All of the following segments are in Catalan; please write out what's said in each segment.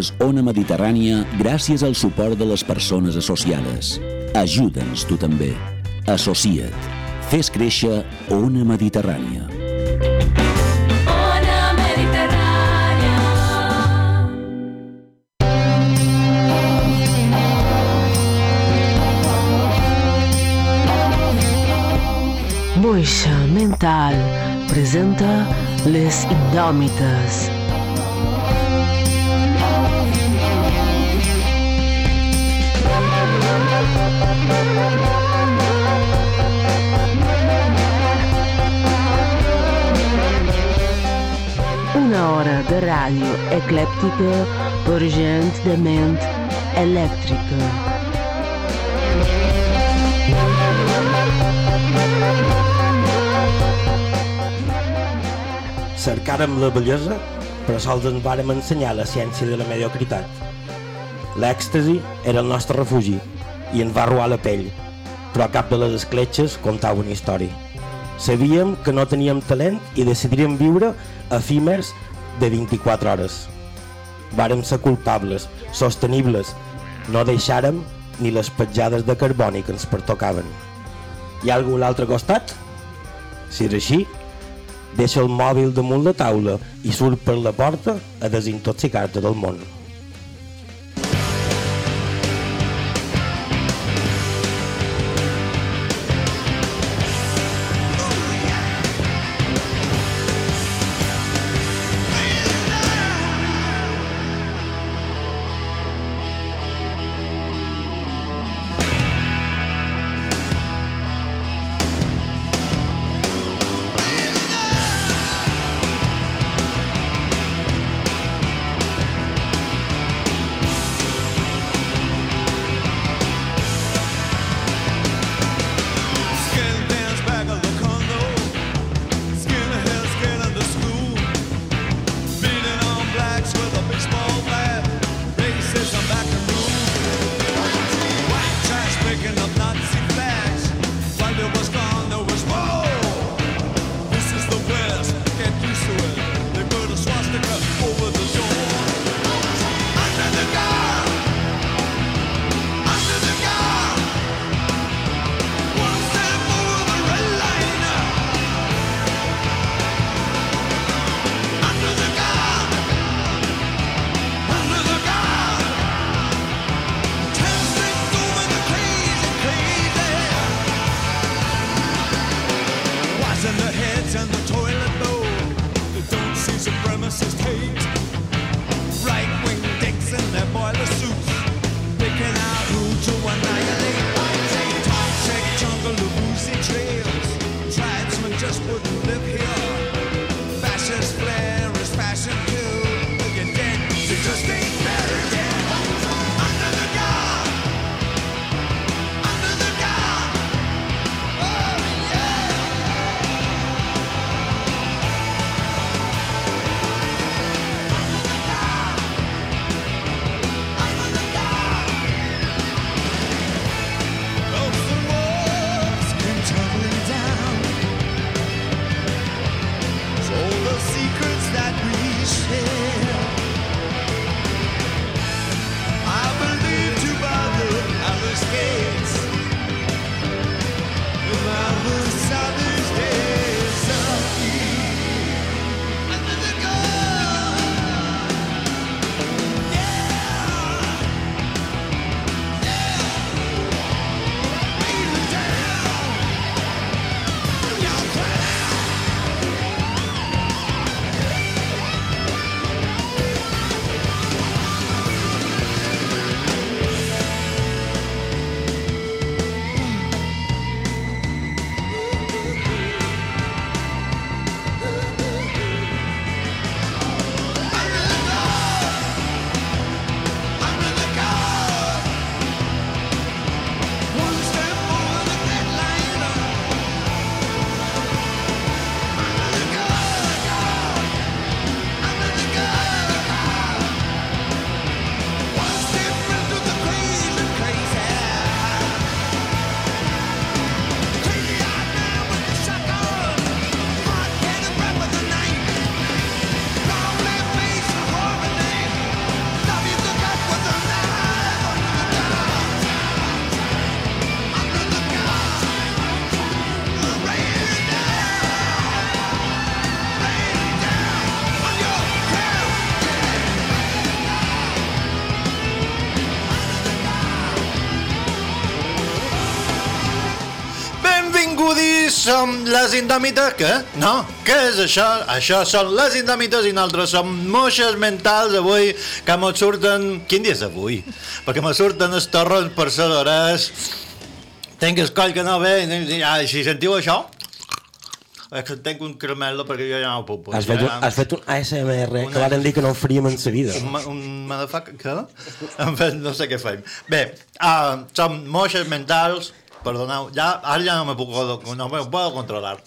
Escoltes Ona Mediterrània gràcies al suport de les persones associades. Ajuda'ns tu també. Associa't. Fes créixer Ona Mediterrània. Ona Mediterrània. Moixa Mental presenta Les Indòmites. Una hora de ràdio eclèptica per gent de ment elèctrica. Cercàrem la bellesa, però sols ens vàrem ensenyar la ciència de la mediocritat. L'èxtasi era el nostre refugi i ens va robar la pell, però cap de les escletxes contava una història. Sabíem que no teníem talent i decidiríem viure efímers de 24 hores. Vàrem ser culpables, sostenibles, no deixàrem ni les petjades de carboni que ens pertocaven. Hi ha algú a l'altre costat? Si és així, deixa el mòbil damunt la taula i surt per la porta a desintoxicar-te del món. Som les indòmites, què? No, què és això? Això són les indòmites i nosaltres som moixes mentals avui que mos surten... Quin dia és avui? Perquè mos surten els torrons per ser hores. Tenc el coll que no ve, ah, si sentiu això, és que tenc un caramel perquè jo ja no ho puc. Has fet, un, has fet un ASMR Una- que varen dir que no en faríem en sa vida. Un, un motherfucker, què? En fet, no sé què fem. Bé, uh, som moixes mentals, perdoneu, ja, ara ja no me puc, no me puedo controlar.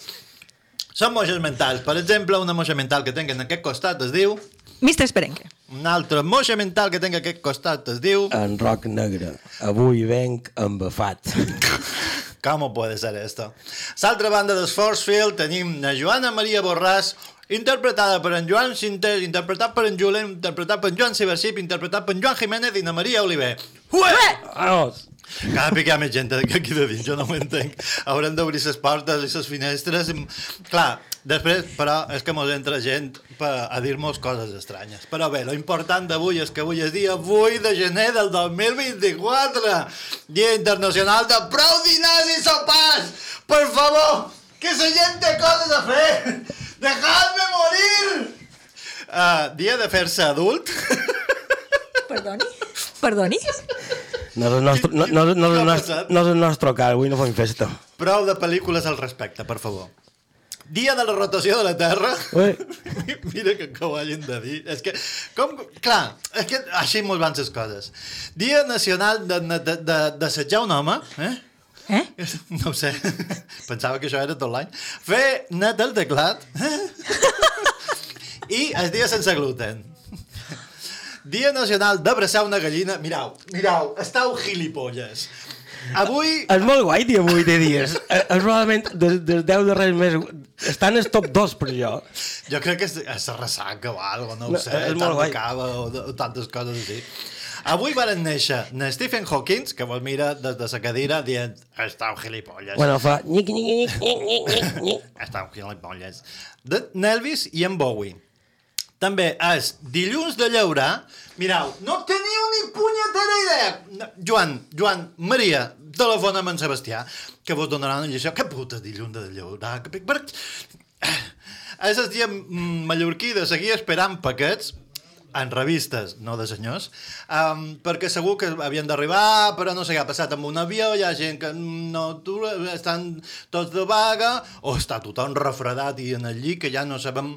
Som moixes mentals. Per exemple, una moixa mental que tinc en aquest costat es diu... Mister Esperenque. Una altra moixa mental que tinc en aquest costat es diu... En roc negre. Avui venc embafat. Com puede ser esto? L'altra banda del Forcefield tenim la Joana Maria Borràs, interpretada per en Joan Sintés, interpretat per en Julen, interpretat per en Joan Cibercip, interpretat per en Joan Jiménez i na Maria Oliver. Ué! Vamos! Cada pic hi ha més gent aquí de dins, jo no ho entenc. Haurem d'obrir les portes i les finestres. Clar, després, però, és que mos entra gent per, a dir-nos coses estranyes. Però bé, lo important d'avui és que avui és dia 8 de gener del 2024, Dia Internacional de prou dinars i sopars! Per favor, que la gent té coses a fer! Dejadme morir! Uh, dia de fer-se adult. Perdoni? Perdoni? No és el nostre, no, no, no, no, no, és el nostre car, avui no fem festa. Prou de pel·lícules al respecte, per favor. Dia de la rotació de la Terra. Ui. Mira que, que ho hagin de dir. És que, com, clar, és que així mos van les coses. Dia nacional d'assetjar de, de, d'assetjar un home, eh? Eh? No ho sé, pensava que això era tot l'any. Fer net el teclat. I el dia sense gluten. Dia nacional d'abraçar una gallina. Mirau, mirau, estàu gilipolles. Avui... És molt guai dir avui de dies. Eh, És probablement dels, dels 10 darrers mesos. Estan els top 2 per jo. Jo crec que és, és la ressaca o alguna no ho No, sé, és molt guai. cava o, de- o tantes coses així. Avui varen néixer na Stephen Hawking, que vos mira des de la cadira dient estàu gilipolles. Bueno, fa... Nyic, nyic, nyic, nyic, nyic, nyic, nyic. Estàu gilipolles. De Nelvis i en Bowie. També és dilluns de llaurar. Mirau, no teniu ni punyetera idea. Joan, Joan, Maria, telefona amb en Sebastià, que vos donarà una lliçó. Que puta dilluns de llaurar? Que... És el dia mallorquí de seguir esperant paquets en revistes, no de senyors, um, perquè segur que havien d'arribar, però no sé què ha passat amb un avió, hi ha gent que no estan tots de vaga, o està tothom refredat i en el llit que ja no sabem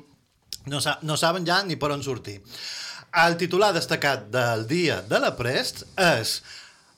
no, sa no saben ja ni per on sortir. El titular destacat del dia de la Prest és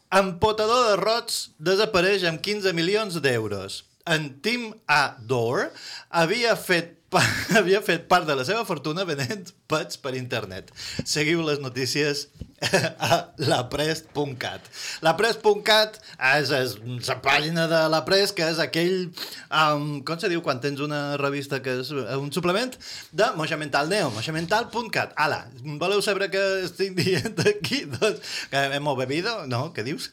Empotador de rots desapareix amb 15 milions d'euros. En Tim A. Door havia fet, havia fet part de la seva fortuna venent pets per internet. Seguiu les notícies a laprest.cat. Laprest.cat és, és la pàgina de la Prest, que és aquell... Um, com se diu quan tens una revista que és eh, un suplement? De Moixa Mental Neo, moixamental.cat. Ala, voleu saber què estic dient aquí? Doncs, que hemos bebido? No, què dius?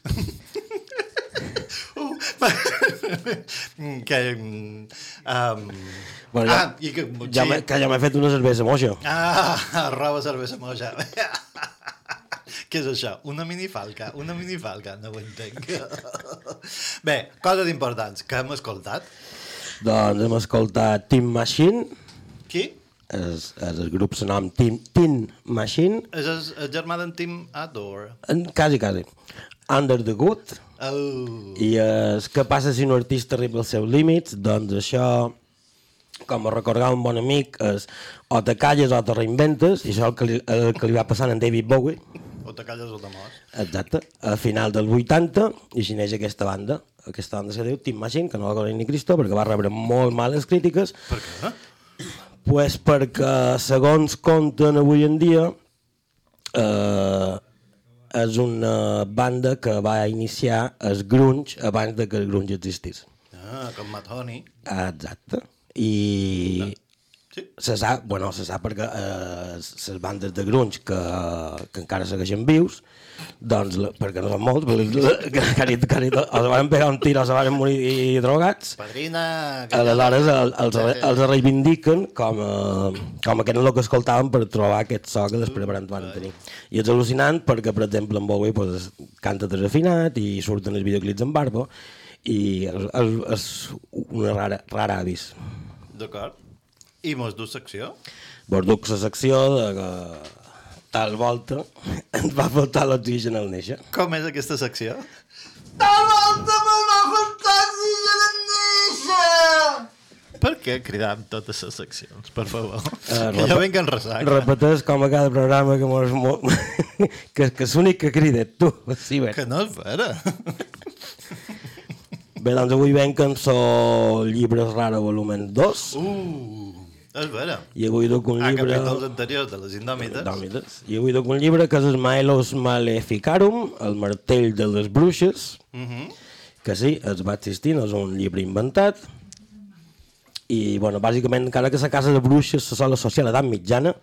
que... Um, Bueno, ja, ah, i que... ja que ja m'he fet una cervesa moja. Ah, roba cervesa moja. Què és això? Una minifalca, una minifalca, no ho entenc. Bé, coses importants que hem escoltat. Doncs hem escoltat Team Machine, Qui? és, és el grup se nom Teen, Teen Machine, És el, el germà d'en Tim Ador. en, quasi, quasi. Under the Good, Oh. i és què passa si un artista arriba als seus límits, doncs això, com a recordar un bon amic, és o te calles o te reinventes, i això és el que li, el que li va passar a en David Bowie, O te calles o te mors. exacte, a final dels 80, i neix aquesta banda. Aquesta banda se diu Team Machine, que no la coneix ni Cristo, perquè va rebre molt males crítiques, Per què? Pues perquè, segons compten avui en dia, eh, és una banda que va iniciar el grunge abans de que el grunge existís. Ah, com Matoni. Exacte. I Sí. se sap, bueno, se sap perquè eh, les bandes de grunge que, que encara segueixen vius, doncs, la- perquè no són molts, que, que, que, que, se van pegar un tir se van morir i drogats, Padrina... que- Aleshores el, els, els reivindiquen com, a, com a que no el que escoltaven per trobar aquest so que després van van tenir. I és al·lucinant perquè, per exemple, en Bowie pues, canta desafinat i surten els videoclips en barba I és, és, és una rara, rara avis. D'acord. I mos du secció? Vos duc la secció de que tal volta ens va faltar l'oxigen al néixer. Com és aquesta secció? Tal volta me'n va faltar oxigen al néixer! Per què cridar amb totes les seccions, per favor? Eh, que jo vinc en ressaca. Repeteix com a cada programa que mos... Mo... que, que és l'únic que crida tu, sí, bé. Que no és vera. Bé, doncs avui venc amb el llibres rara volumen 2 Uh, és vera. i avui duc un A llibre... capítols anteriors de les Indòmites. Indòmites. I avui duc un llibre que és el Maelos Maleficarum, el martell de les bruixes, Mhm. que sí, es va existir, no és un llibre inventat, i, bueno, bàsicament, encara que la casa de bruixes se sol associar a l'edat mitjana,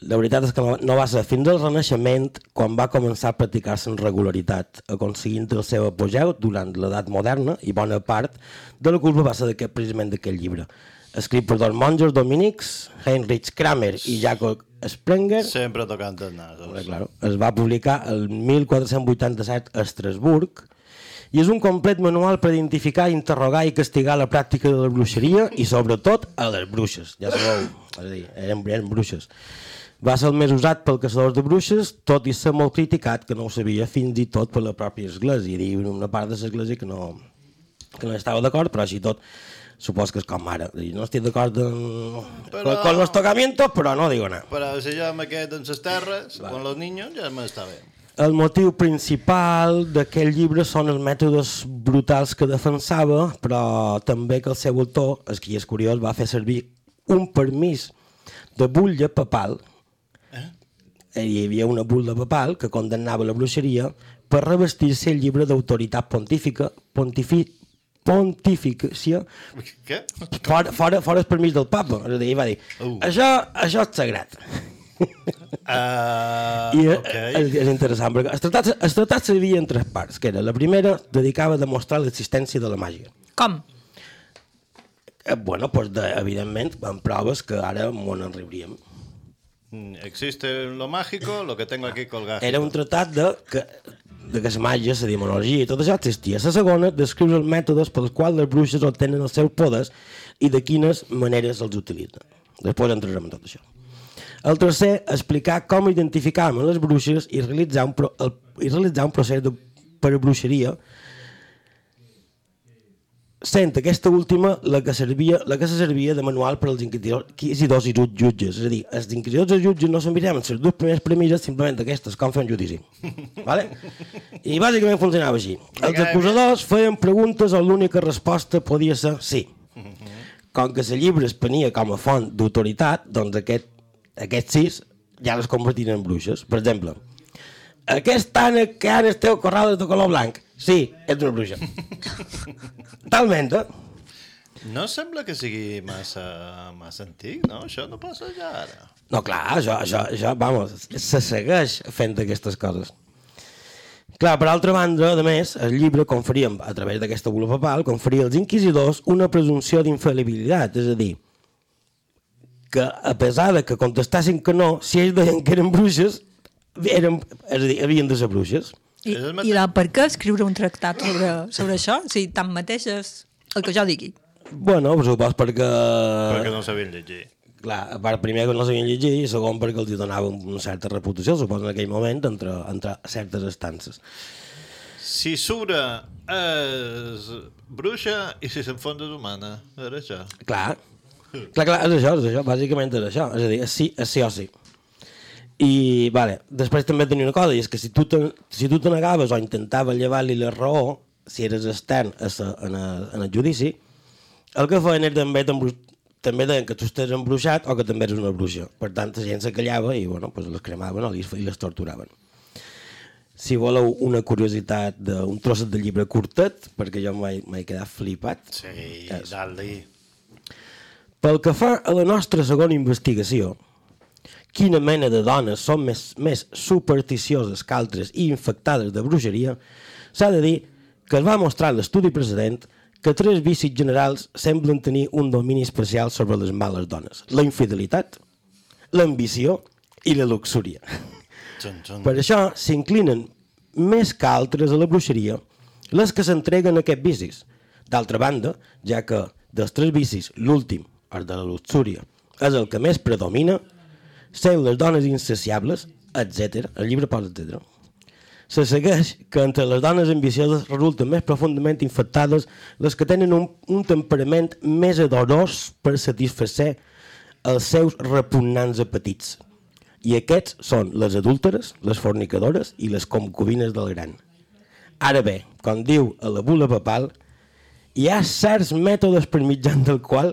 la veritat és que no, no va ser fins al Renaixement quan va començar a practicar-se en regularitat, aconseguint el seu apogeu durant l'edat moderna i bona part de la culpa va ser d'aquest, precisament d'aquest llibre. Escrit per dos monjos dominics, Heinrich Kramer i Jacob Sprenger, Sempre tocant els nasos. Bé, claro. Es va publicar el 1487 a Estrasburg i és un complet manual per identificar, interrogar i castigar la pràctica de la bruixeria i sobretot a les bruixes. Ja sabeu, és a dir, eren, eren bruixes. Va ser el més usat pel caçadors de bruixes, tot i ser molt criticat, que no ho sabia fins i tot per la pròpia església. I dir una part de l'església que no, que no estava d'acord, però així tot supos que és com ara. És a dir, No estic d'acord amb... Però- Però... con los tocamientos, però no digo nada. Però si jo me quedo en les terres, con los niños, ja m'està bé. El motiu principal d'aquest llibre són els mètodes brutals que defensava, però també que el seu autor, és que és curiós, va fer servir un permís de butlla papal. Eh? Hi havia una butlla papal que condemnava la bruixeria per revestir-se el llibre d'autoritat pontífica, pontifi, pontificació, Què? fora, fora, fora el permís del papa. És a dir, va dir, Uh. això, això és sagrat. Uh, I ok. okay. és, és interessant, perquè els tractats, els tractats s'hi havia en tres parts, que era la primera dedicava a demostrar l'existència de la màgia. Com? Eh, bueno, pues de, evidentment, amb proves que ara m'ho en riuríem. Mm, Existe lo mágico, lo que tengo aquí colgado. Era un tractat de que, de la màgia, la demonologia i tot això existia. La segona, descriu els mètodes pels quals les bruixes obtenen els seus poders i de quines maneres els utilitzen. Després entrarem en tot això. El tercer, explicar com identificàvem les bruixes i realitzar un, pro, el, i realitzar un procés de, per bruixeria sent aquesta última la que servia, la que se servia de manual per als inquisidors i jut- jutges. És a dir, els inquisidors i jutges no s'enviraven les dues primeres premisses, simplement aquestes, com fer un judici. vale? I bàsicament funcionava així. Els acusadors feien preguntes on l'única resposta podia ser sí. Com que el llibre es prenia com a font d'autoritat, doncs aquest, aquests sis ja les convertien en bruixes. Per exemple, aquest ànec que ara esteu corral és de color blanc. Sí, és una bruixa. Talment, eh? No sembla que sigui massa, massa antic, no? Això no passa ja ara. No, clar, això, això, això vamos, se segueix fent aquestes coses. Clar, per altra banda, a més, el llibre conferia, a través d'aquesta bula papal, conferia als inquisidors una presumpció d'infalibilitat, és a dir, que a pesar de que contestassin que no, si ells deien que eren bruixes, eren, és a dir, havien de ser bruixes. I, És el i mateix. de per què escriure un tractat sobre, sobre això? Si tant mateix és el que jo digui. Bueno, per supos perquè... Perquè no sabien llegir. Clar, a part, primer que no sabien llegir i segon perquè els donava una certa reputació, suposo, en aquell moment, entre, entre certes estances. Si Sura és bruixa i si s'enfonda és humana. Era això. Clar, clar, clar, és això, és això, bàsicament és això, és a dir, és sí, és sí o sí. I, vale, després també tenia una cosa, i és que si tu te, si tu te negaves o intentaves llevar-li la raó, si eres extern a sa, en, el, en el judici, el que feien era també també deien que tu estàs embruixat o que també eres una bruixa. Per tant, la gent se callava i bueno, pues les cremaven o les, i les torturaven. Si voleu una curiositat d'un trosset de llibre curtet, perquè jo m'he quedat flipat, Sí, És. dalt-li. pel que fa a la nostra segona investigació, quina mena de dones són més, més supersticioses que altres i infectades de bruixeria, s'ha de dir que es va mostrar l'estudi precedent que tres vicis generals semblen tenir un domini especial sobre les males dones. La infidelitat, l'ambició i la luxúria. Xun, xun. Per això s'inclinen més que altres a la bruixeria les que s'entreguen a aquests vicis. D'altra banda, ja que dels tres vicis, l'últim, el de la luxúria, és el que més predomina, seu les dones insaciables, etc. El llibre posa etc. Se segueix que entre les dones ambicioses resulten més profundament infectades les que tenen un, un temperament més adorós per satisfer els seus repugnants apetits. I aquests són les adúlteres, les fornicadores i les concubines del gran. Ara bé, com diu a la bula papal, hi ha certs mètodes per mitjan del qual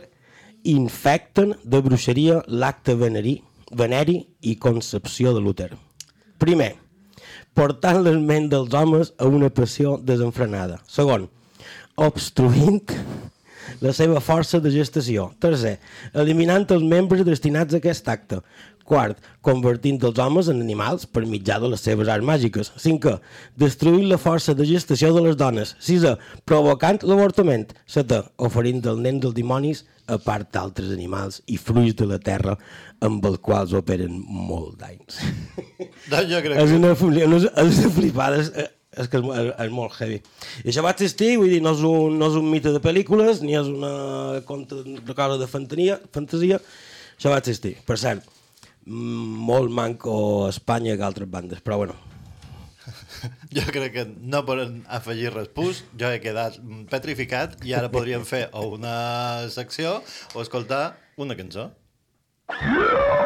infecten de bruixeria l'acte veneri, veneri i concepció de l'úter. Primer, portant les ments dels homes a una passió desenfrenada. Segon, obstruint la seva força de gestació. Tercer, eliminant els membres destinats a aquest acte. Quart, convertint els homes en animals per mitjà de les seves arts màgiques. Cinquè, destruint la força de gestació de les dones. Sisè, provocant l'avortament. Setè, oferint els nens dels dimonis a part d'altres animals i fruits de la terra amb els quals operen molt d'anys. Doncs jo crec és que... una, fli- una, és una flipada, és, que és, és, és molt heavy. I això va existir, vull dir, no és un, no és un mite de pel·lícules, ni és una, conta, una cosa de fantasia, fantasia, això va existir. Per cert, molt manco a Espanya que altres bandes, però bueno, Jo crec que no poden afegir res pus, jo he quedat petrificat i ara podríem fer o una secció o escoltar una cançó. Shallow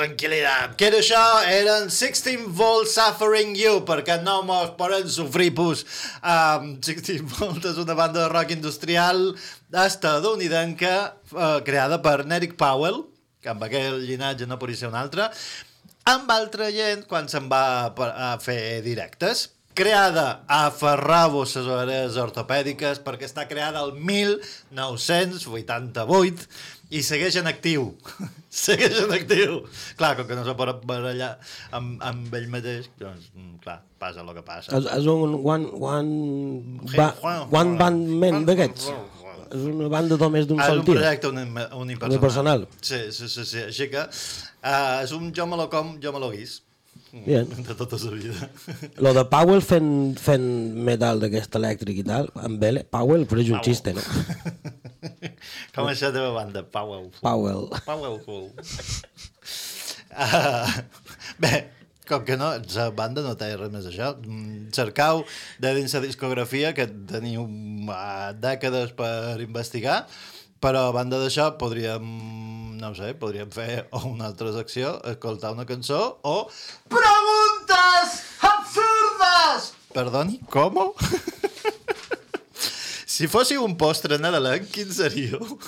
tranquil·litat. Que era això? Eren 16 volts suffering you, perquè no mos poden sofrir pus. Um, 16 volts és una banda de rock industrial estadounidenca uh, creada per Eric Powell, que amb aquell llinatge no podria ser un altre. amb altra gent quan se'n va a fer directes. Creada a Ferrabos les orelles ortopèdiques perquè està creada el 1988 i segueix en actiu. segueix en actiu. Clar, com que no se pot barallar amb, amb ell mateix, doncs, mm, clar, passa el que passa. És, és un one, one, ba, one band man d'aquests. És una banda només d'un Ah, és sol un tir. projecte uni- unipersonal. Unipersonal. Sí, sí, sí, sí. Així que uh, és un jo me lo com, jo me lo guis. Bien. De tota la vida. Lo de Powell fent, fent metal d'aquest elèctric i tal, amb L, Powell, però és un xiste, no? com és la teva banda, Powell. Powell. Powell Cool. Uh, bé, com que no, la banda no té res més d'això. Mm, Cercau de dins la discografia, que teniu uh, dècades per investigar, però a banda d'això podríem, no sé, podríem fer una altra secció, escoltar una cançó o preguntes absurdes! Perdoni, com? si fóssiu un postre nadalenc, quin seríeu?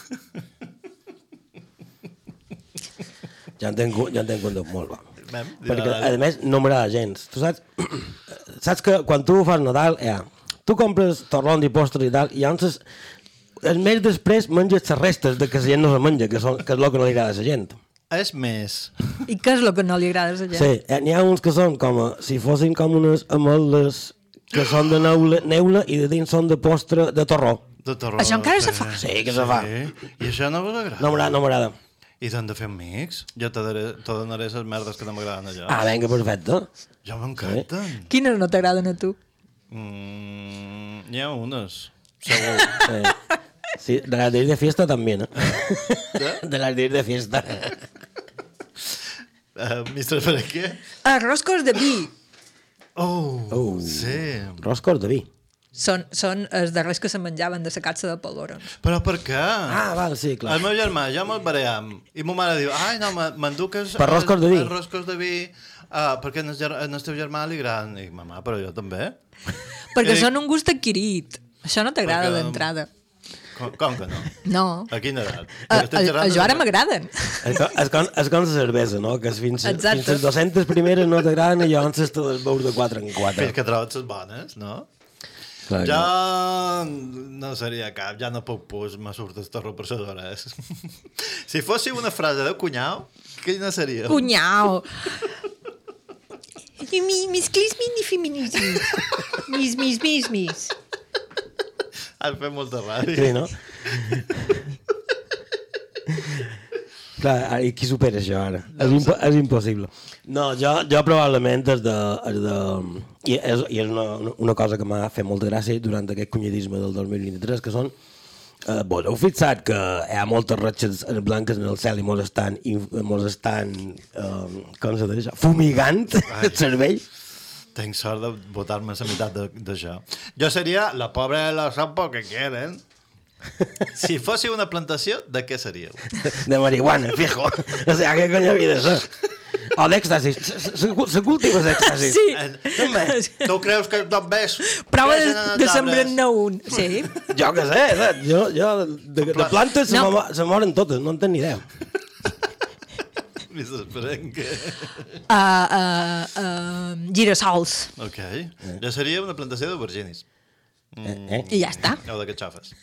Ja en tenc, ja en tenc un molt va. Mem, Perquè, a més, no m'agrada gens. Tu saps, saps que quan tu fas Nadal, ja, tu compres torrón i postres i tal, i llavors el mes després menges les restes de que la gent no se menja, que, són, que és el que no li agrada a la gent. És més. I què és el que no li agrada a la gent? Sí, eh, n'hi ha uns que són com a, si fossin com unes ametlles que són de neula, neula i de dins són de postre de torró. De torró. Això encara se fa? Sí, que se fa. Sí. I això no vos agrada? No m'agrada, no m'agrada. I t'han de fer amics? Jo te daré, te donaré les merdes que no m'agraden allò. Ah, vinga, perfecte. Ja m'encanten. Quines no t'agraden a tu? Mm, N'hi ha unes. Segur. Sí. Sí, de las de ir de fiesta también, ¿eh? De las de ir de fiesta. uh, Mister Berenguer? Arroscos de vi. Oh, Oh. sí. Roscos de vi. Són, són els darrers que se menjaven de la catxa de polvorons. Però per què? Ah, val, sí, clar. El meu germà, jo me'l barem, i ma mare diu, ai, no, me- m'enduques... Per roscos de vi. els Roscos de vi, uh, perquè en el, en el teu germà li agraden. I dic, mamà, però jo també. Perquè Eh, són un gust adquirit. Això no t'agrada perquè- d'entrada. Com, com que no? No. A quina edat? A, a, a jo ara m'agraden. És com, és, com, la cervesa, no? Que fins, Exacte. fins les 200 primeres no t'agraden i llavors te les veus de 4 en 4. Fins que trobes les bones, no? Clar, Jo no seria cap, ja no puc pus, me surt el torro per les hores. si fóssiu una frase de cunyau, quina seria? Cunyau. I mi, mis clis mini feminismes. Mis, mis, mis, mis. Has fet molta ràdio. Sí, no? Clar, i qui supera això ara? És, impo és impossible. No, jo, jo probablement és de... És de i és, i és una, una cosa que m'ha fet molta gràcia durant aquest cunyadisme del 2023, que són Eh, vos heu fixat que hi ha moltes ratxes blanques en el cel i mos estan, inf- mos estan eh, com se diu això? fumigant el cervell? Tenc sort de votar-me la meitat de- d'això. Jo seria la pobra de la sopa que quieren. Si fóssiu una plantació, de què seríeu? de marihuana, fijo. O sea, què cony havia de ser? O d'èxtasis. Se, cultiva l'èxtasis. Sí. Tu creus que només... Prova de, de sembrar-ne un. Sí. jo què sé, saps? jo, jo de, de plantes se moren totes, no en tenc ni idea. M'hi esperem que... Uh, uh, uh, girassols. Ok. Jo seria una plantació d'auberginis. Eh, eh? I ja està. O de catxofes.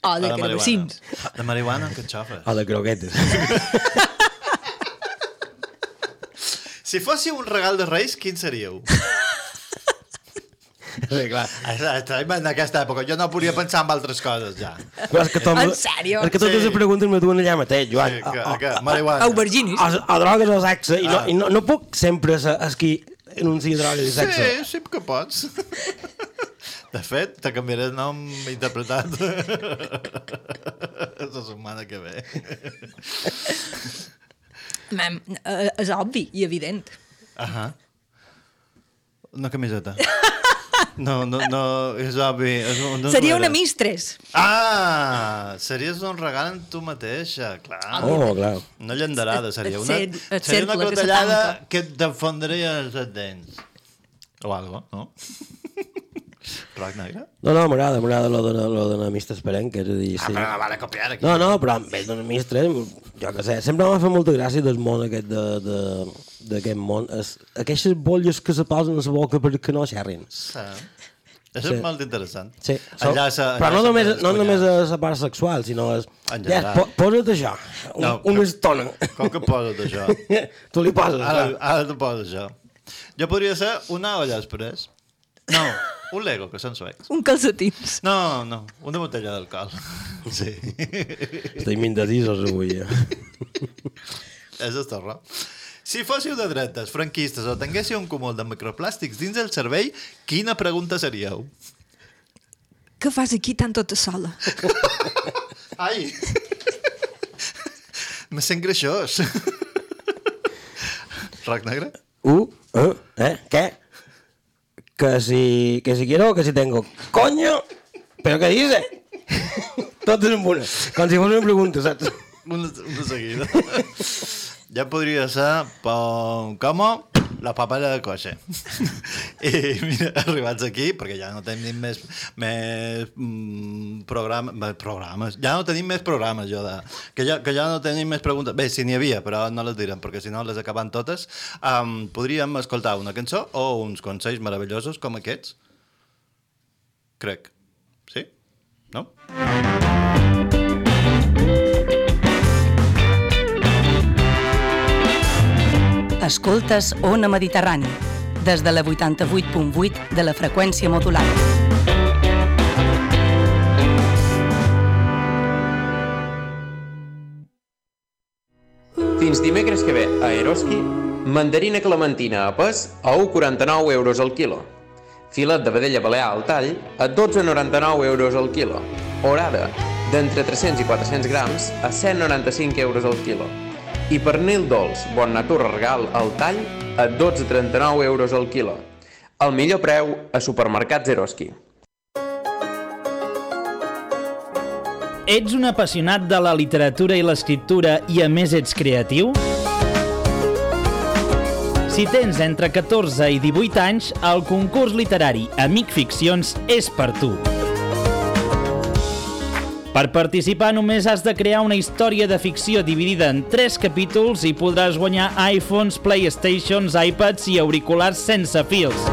O O de de marihuana. De marihuana amb catxofes. O de croquetes. Si fóssiu un regal de Reis, quin seríeu? Sí, clar. Estem en aquesta època. Jo no podia pensar en altres coses, ja. Però és que tot, En sèrio? És que totes Sí. les preguntes me duen allà mateix, Joan. Sí, que, o- que, marihuana. Auberginis. o, o drogues o sexe, i no, Ah. i no, no puc sempre ser és qui enuncia drogues i sexe. Sí, sí que pots. De fet, te canviaré el nom interpretat la setmana que ve. Mem, uh, és obvi i evident. Ahà. Una camiseta. No, no, no, és obvi. És un, no Seria una mistres. Ah, series un regal en tu mateixa, clar. Oh, clar. Una llanderada seria. Una, et cer- et seria una que cotellada tanca. que et defondria els dents. O algo, no? Rock negre? No, no, m'agrada, m'agrada lo de l'amista esperent, que és a dir... Ah, Sí. però no vale copiar aquí. No, no, però amb ell d'un amistre, jo què sé, sempre m'ha fet molta gràcia del món aquest de, de, d'aquest món. Es, aquestes bolles que se posen a la boca perquè no xerrin. Sí. És Sí. molt interessant. Sí, so, Enllaça, però no enllaça només, no només a la part sexual, sinó és... En Ja, general. po, posa't això, un, No, una que- estona. Com que posa't això? tu li poses, Ara, clar. ara te poses això. Jo podria ser una olla express. No, un Lego, que són suecs. Un calcetins. No, no, una botella d'alcohol. Sí. Estem indecisos avui. Eh? És el torre. Si fóssiu de dretes, franquistes o tinguéssiu un cúmul de microplàstics dins el cervell, quina pregunta seríeu? Què fas aquí tan tota sola? Ai! Me sent greixós. Roc negre? Uh, uh, eh, què? Que si, que si quiero, que si tengo. ¡Coño! ¿Pero qué dice? És en una. Com si fos una pregunta, saps? Una, una seguida. ja podria ser pom, com la papalla de coixa. I mira, arribats aquí, perquè ja no tenim més, més mm, programa, programes, ja no tenim més programes, jo, de, que, ja, que ja no tenim més preguntes. Bé, si n'hi havia, però no les direm, perquè si no les acaben totes. Um, podríem escoltar una cançó o uns consells meravellosos com aquests? Crec. Sí? No? Escoltes Ona Mediterrani, des de la 88.8 de la freqüència modulada. Fins dimecres que ve a Eroski, mandarina clementina a pes a 1,49 euros al quilo. Filet de vedella balear al tall a 12,99 euros al quilo. Orada, d'entre 300 i 400 grams a 195 euros al quilo. I pernil dolç, bon natura regal al tall a 12,39 euros al quilo. El millor preu a supermercats Eroski. Ets un apassionat de la literatura i l'escriptura i a més ets creatiu? Si tens entre 14 i 18 anys, el concurs literari Amic Ficcions és per tu. Per participar només has de crear una història de ficció dividida en 3 capítols i podràs guanyar iPhones, Playstations, iPads i auriculars sense fils.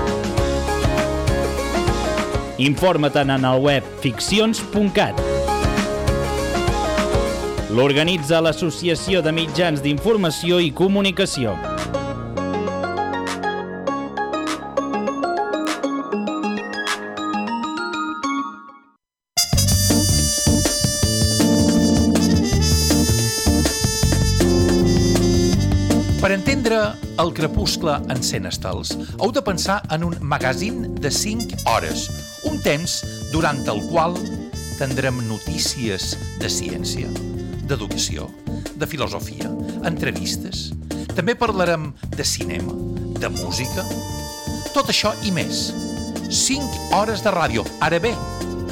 Informa-te'n en el web ficcions.cat. L'organitza l'Associació de Mitjans d'Informació i Comunicació. El crepuscle en 100 estels, heu de pensar en un magazín de 5 hores, un temps durant el qual tindrem notícies de ciència, d'educació, de filosofia, entrevistes. També parlarem de cinema, de música, tot això i més. 5 hores de ràdio, ara bé,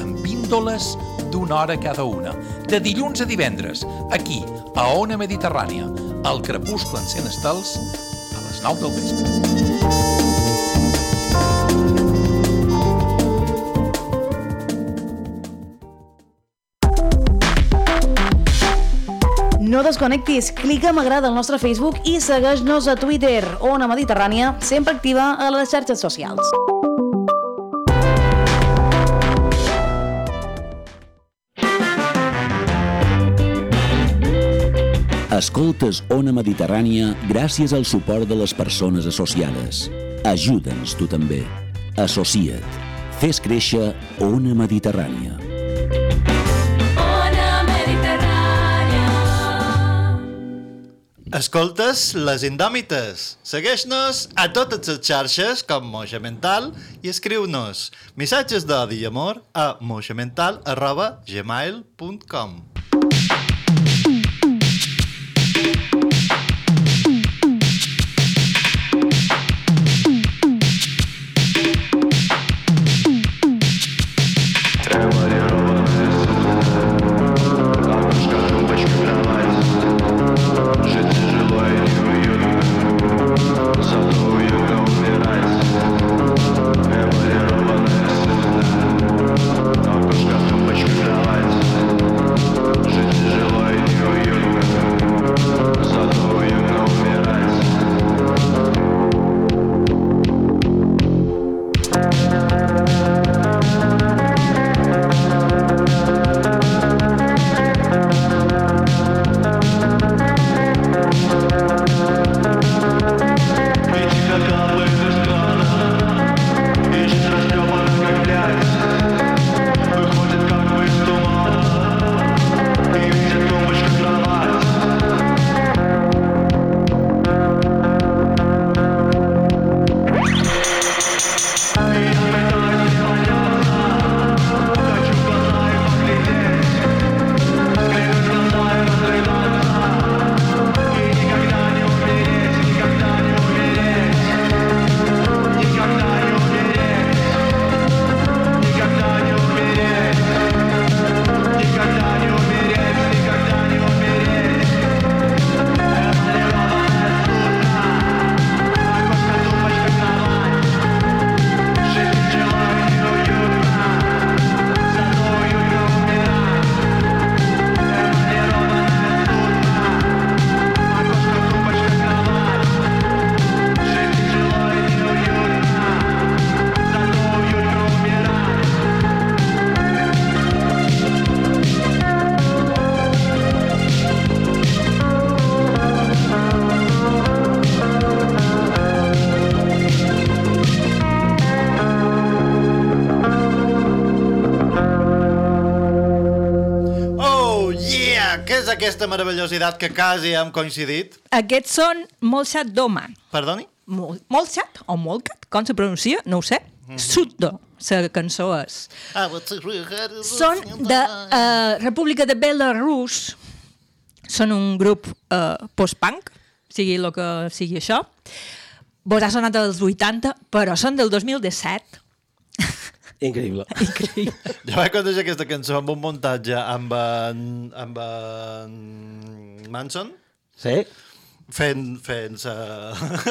amb píndoles d'una hora cada una, de dilluns a divendres, aquí, a Ona Mediterrània, al crepuscle en 100 estels, les 9 del vespre. No desconnectis, clica m'agrada al nostre Facebook i segueix-nos a Twitter, Ona Mediterrània, sempre activa a les xarxes socials. Escoltes Ona Mediterrània gràcies al suport de les persones associades. Ajuda'ns tu també. Associa't. Fes créixer Ona Mediterrània. Ona Mediterrània. Escoltes les indòmites. Segueix-nos a totes les xarxes com Moixa Mental i escriu-nos missatges d'odi i amor a moixamental Aquesta meravellositat que quasi hem coincidit? Aquests són Molsat Doma. Perdoni? Mol, Molsat o Molcat, com se pronuncia, no ho sé. Suddo, la cançó és. Ah, Són de uh, República de Belarus. Són un grup uh, post-punk, sigui el que sigui això. Vos ha sonat dels 80, però són del 2017. Increïble. Increïble. Jo vaig conèixer aquesta cançó amb un muntatge amb en, amb en Manson. Sí? Fent, fent sa,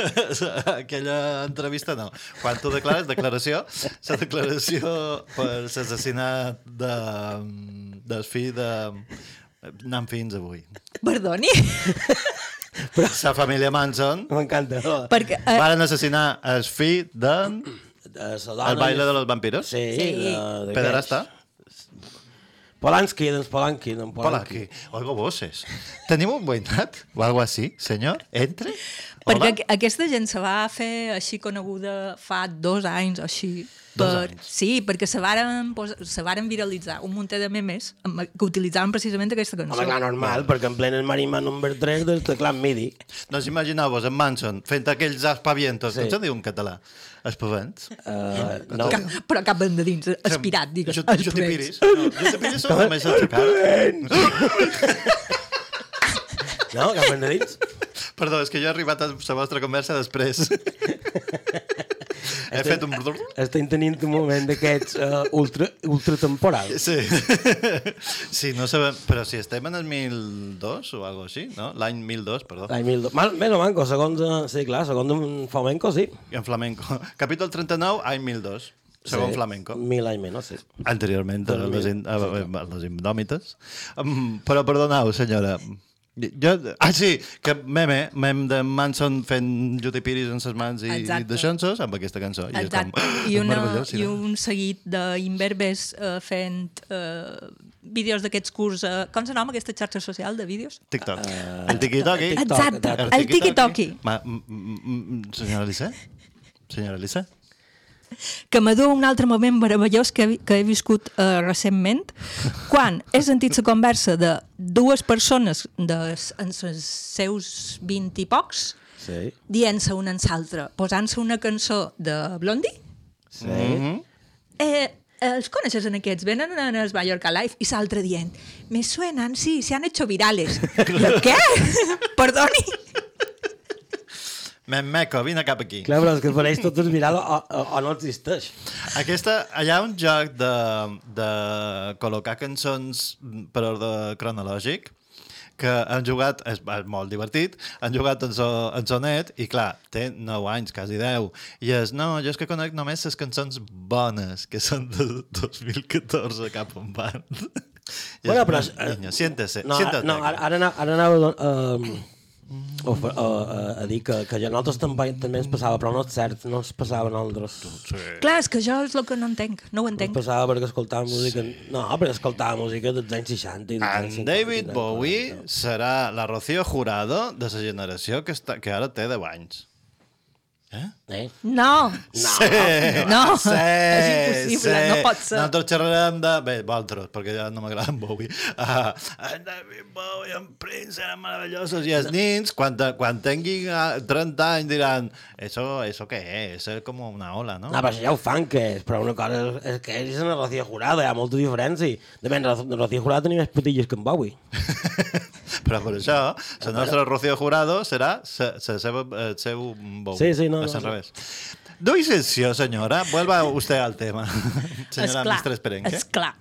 aquella entrevista, no. Quan tu declares, declaració, la declaració per l'assassinat de, del fill de... Anant fins avui. Perdoni? La família Manson M'encanta. Perquè, eh, varen assassinar el fill de... De sa dona El baile de los vampiros? Sí. Sí. de-. Pederasta? Polanski, doncs Polanski, doncs Polanski. Oigo voces. Tenim un veïnat o algo així, senyor? Entre? Perquè Hola? aqu- aquesta gent se va fer així coneguda fa dos anys o així. Per, anys. Sí, perquè se varen, se varen viralitzar un munt de memes amb- que utilitzaven precisament aquesta cançó. Home, clar, normal, perquè en plena Marimà número 3 del teclat MIDI. No us imagineu-vos en Manson fent aquells aspavientos, sí. com se'n diu en català? Espavents? Uh, no. Cap, però cap de dins, aspirat, digues. Jo, jo te piris. No, jo te piris són només el cara. No, cap endins? Perdó, és que jo he arribat a la vostra conversa després. he fet un... Estem tenint un moment d'aquests uh, ultra, ultratemporals. Sí. sí, no sabem... Però si estem en el 1002 o algo així, no? L'any 1002, perdó. L'any 1002. Mal, Bé, no manco, segons... eh, Sí, clar, segons un flamenco, sí. En flamenco. Capítol 39, any 1002. Segon sí. flamenco. Mil anys menys, sí. Anteriorment a les, in, a, a, les indòmites. Um, però perdoneu, senyora. Jo, ah, sí, que meme, mem de Manson fent jutipiris en ses mans i, i Exacte. deixant-se amb aquesta cançó. I és com, Exacte. I, una, I un seguit d'imberbes uh, fent uh, vídeos d'aquests curs... Uh, com se nom aquesta xarxa social de vídeos? TikTok. Uh, el tiki-toki. Exacte, el tiki-toki. Senyora Lisa? Senyora Lisa? Que m'adú un altre moment meravellós que, he- que he viscut uh, recentment, quan he sentit la conversa de dues persones de, en els seus 20 i pocs, Sí. dient-se una en l'altra, posant-se una cançó de Blondie, Sí. eh, els coneixes en aquests, venen en el Mallorca Live i l'altre dient, me suenan, sí, se han hecho virales. Jo, què? Perdoni? Mem Meco, vine cap aquí. Clar, però és que pareix tot és viral o, o, o no existeix. Aquesta, hi ha un joc de, de col·locar cançons per ordre cronològic que han jugat, és, és molt divertit, han jugat en, so, en sonet i clar, té 9 anys, quasi 10 i és, no, jo és que conec només les cançons bones que són de 2014 cap on van Bueno, és, però... "No, niño, siéntese, no, siéntate no, ara, ara, ara anava a, a, a, a dir que, que ja nosaltres també, també ens passava, però no és cert, no ens passava a nosaltres. Sí. Clar, és que jo és el que no entenc, no ho Ens entenc. passava perquè escoltava música... No, perquè escoltava música dels anys 60 i dels anys En 50. David Bowie serà la Rocío Jurado de la generació que, està, que ara té 10 anys. Eh? No. Sí, No. sí, És impossible, no pot ser. Nosaltres xerrarem de... Bé, vosaltres, perquè ja no m'agrada en Bowie. Uh, en David Bowie, en Prince eren meravellosos. I els nins, quan, quan tinguin ah, 30 anys, diran eso, eso què és? És com una ola, no? No, però això ja ho fan, que és, però una cosa és, és que ells la Rocío Jurado, hi ha molta diferència. De menys, Rocío Jurado tenia més putilles que en Bowie. Però per això, la nostra Rocío Jurado serà sa, sa seva, el seu Bowie. Sí, sí, no, És no, al no. revés. Doy sesión, señora. Vuelva usted al tema. Senyora Esclar, Mistress Perenque. esclar.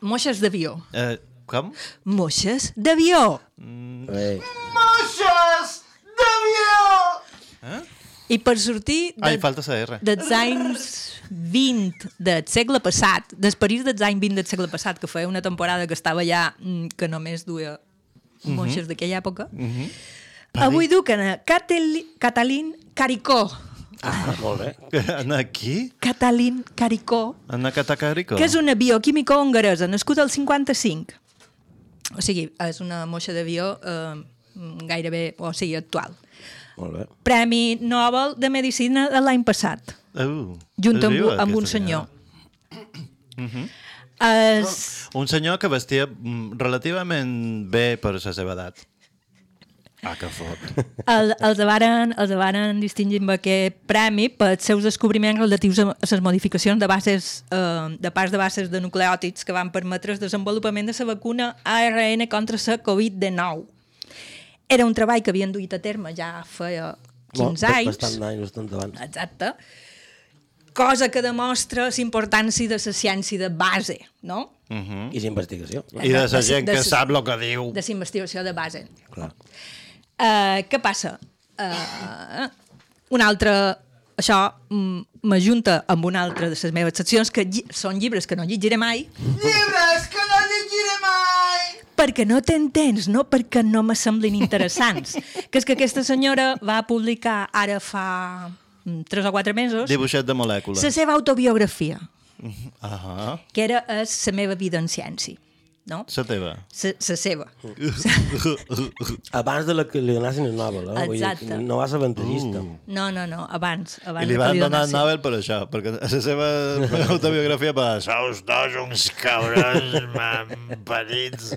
Moixes d'avió. Eh, com? Moixes d'avió. Eh. Moixes d'avió! Eh? I per sortir de, Ai, falta la R. dels anys 20 del segle passat, dels París dels anys 20 del segle passat, que feia una temporada que estava ja, mm, que només duia Mhm. moixes d'aquella època, Mhm. avui duquen a Catali- Catalín Caricó. Ah, molt bé. Aquí? Catalín Caricó, En Catacarico? que és una bioquímica hongaresa, nascuda al 55. O sigui, és una moixa d'avió eh, gairebé, o sigui, actual. Molt bé. Premi Nobel de Medicina de l'any passat, Uh, junt amb, viva, amb un senyor. Mhm. Es, Un senyor que vestia mm, relativament bé per la seva edat. Ah, que fot. el, els, varen, els varen distingir amb aquest premi pels seus descobriments relatius a les modificacions de bases eh, de parts de bases de nucleòtids que van permetre el desenvolupament de la vacuna ARN contra la Covid-19. Era un treball que havien duit a terme ja feia 15 anys. Bastant anys, bastant abans. Exacte. Cosa que demostra la importància de la ciència de base, no? Uh -huh. I l'investigació. I de la De- gent de- que sap el que diu. De la investigació de base. Clar. Uh, què passa? Uh, un altre... Això mm, m'ajunta amb una altra de les meves seccions, que lli són llibres que no llegiré mai, Llibres que no llegiré mai! perquè no t'entens, no perquè no me semblin interessants. que és que aquesta senyora va publicar ara fa mm, tres o quatre mesos Dibuixet de molècules. la seva autobiografia, Ahà. que era és la meva vida en ciència. No? La teva. La seva. Abans de la que li donassin el Nobel, eh? Vull Exacte. no va ser avantatgista. Uh. No, no, no, abans. abans I li van donar el. Nobel per això, perquè a la seva autobiografia va sous dos uns cabrons mamparits.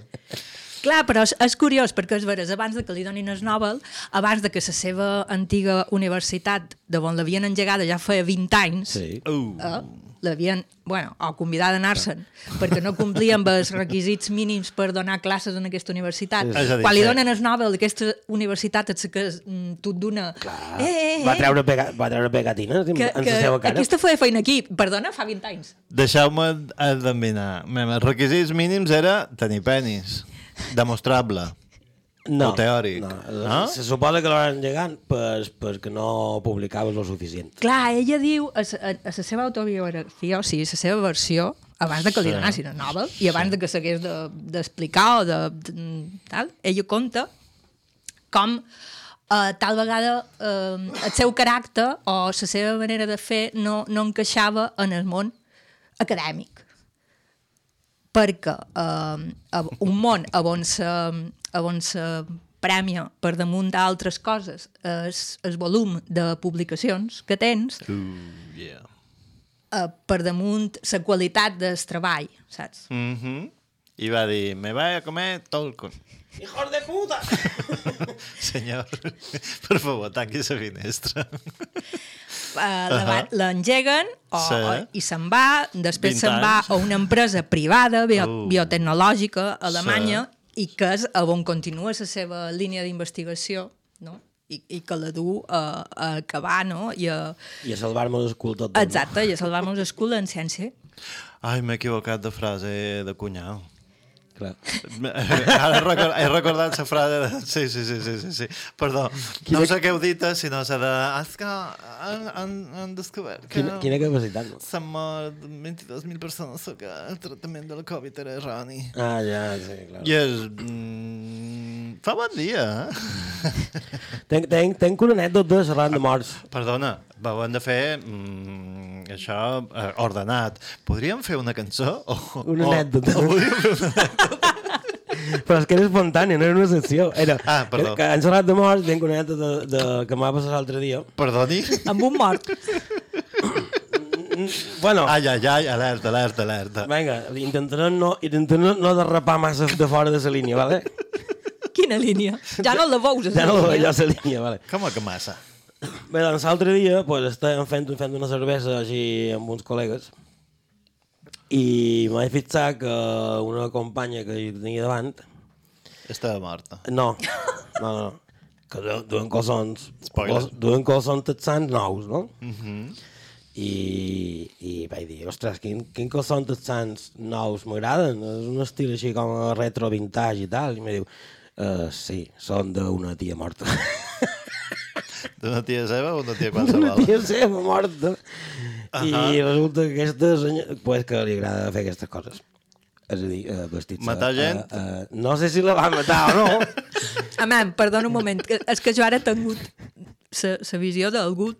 Clar, però és, és curiós, perquè és veres, abans de que li donin el Nobel, abans de que la seva antiga universitat, de on l'havien engegada ja feia 20 anys, Sí. Uh. eh, l'havien, bueno, o convidat a anar-se'n, perquè no complien amb els requisits mínims per donar classes en aquesta universitat. A dir, Quan li sí. donen el Nobel d'aquesta universitat, és que tu et dona... Eh, eh, eh, Va treure, pega, va treure pegatines que, en que la seva cara. aquesta feia feina aquí, perdona, fa 20 anys. Deixeu-me endevinar. Els requisits mínims era tenir penis. Demostrable. No, o teòric. No. No? Se suposa que l'han engegant per, perquè no publicaves lo suficient. Clar, ella diu a, a, a la seva autobiografia, o sigui, a la seva versió, abans de que li Sí. donassin el Nobel i abans de que s'hagués de- d'explicar o de, de, tal, ella conta com eh, tal vegada eh, el seu caràcter o la seva manera de fer no, no encaixava en el món acadèmic perquè eh, a- un món on se, on se prèmia per damunt d'altres coses és el volum de publicacions que tens Uh, yeah. eh, per damunt la qualitat del treball, saps? Mm -hmm. I va dir, me voy a comer Tolkien. ¡Hijos de puta! Senyor, per favor, tanqui la finestra. Uh, l'engeguen o, Sí. o, i se'n va, després 20 se'n va a una empresa privada bio, Uh. biotecnològica alemanya i que és a on continua la seva línia d'investigació no? I, i que la du a, a acabar no? I a, I a salvar-me l'escul tot. exacte, i a salvar-nos escul en ciència Ai, m'he equivocat de frase de cunyau. Clar. Ara he record, he recordat la frase de... Sí, sí, sí, sí, sí, sí. Perdó, no sé què heu dit, eh, sinó la de... És que han, han, han descobert que... Quina, quina capacitat? S'han mort 22.000 persones perquè el tractament de la Covid era erroni. Ah, ja, sí, clar. I és... Mm, fa bon dia, eh? Tenc, tenc, tenc una anècdota xerrant de morts. Perdona, ho hem de fer mm, això eh, ordenat. Podríem fer una cançó? O, Una o, anècdota. O, podríem fer una anècdota? Però és que era espontània, no era una secció. Era, Ah, perdó. Que, que han xerrat de morts, una anècdota de, de, que m'ha passat l'altre dia. Perdoni? amb un mort Bueno, Ai, ai, ai, alerta, alerta, alerta. vinga, intentaré no, intentaré no, no derrapar massa de fora de la línia, vale? quina línia? ja no la veus Ja no la a la línia, vale? Com que massa? Bé, doncs l'altre dia pues, estàvem fent, fent una cervesa així amb uns col·legues i m'he fixat que una companya que hi tenia davant Estava morta. No, no, no. Que du- duen calçons... Spoiler. Duen calçons texans nous, no? Mm -hmm. I, i vaig dir, ostres, quin, quin calçons texans nous m'agraden? És un estil així com retro vintage i tal. I em diu, uh, sí, són d'una tia morta. D'una tia seva o una tia qualsevol? tia seva morta. I Ahà. resulta que aquesta senyora, pues, que li agrada fer aquestes coses. És a dir, uh, vestit Matar gent? Uh, uh, no sé si la va matar o no. Amam, perdona un moment, és que jo ara he tingut la visió d'algú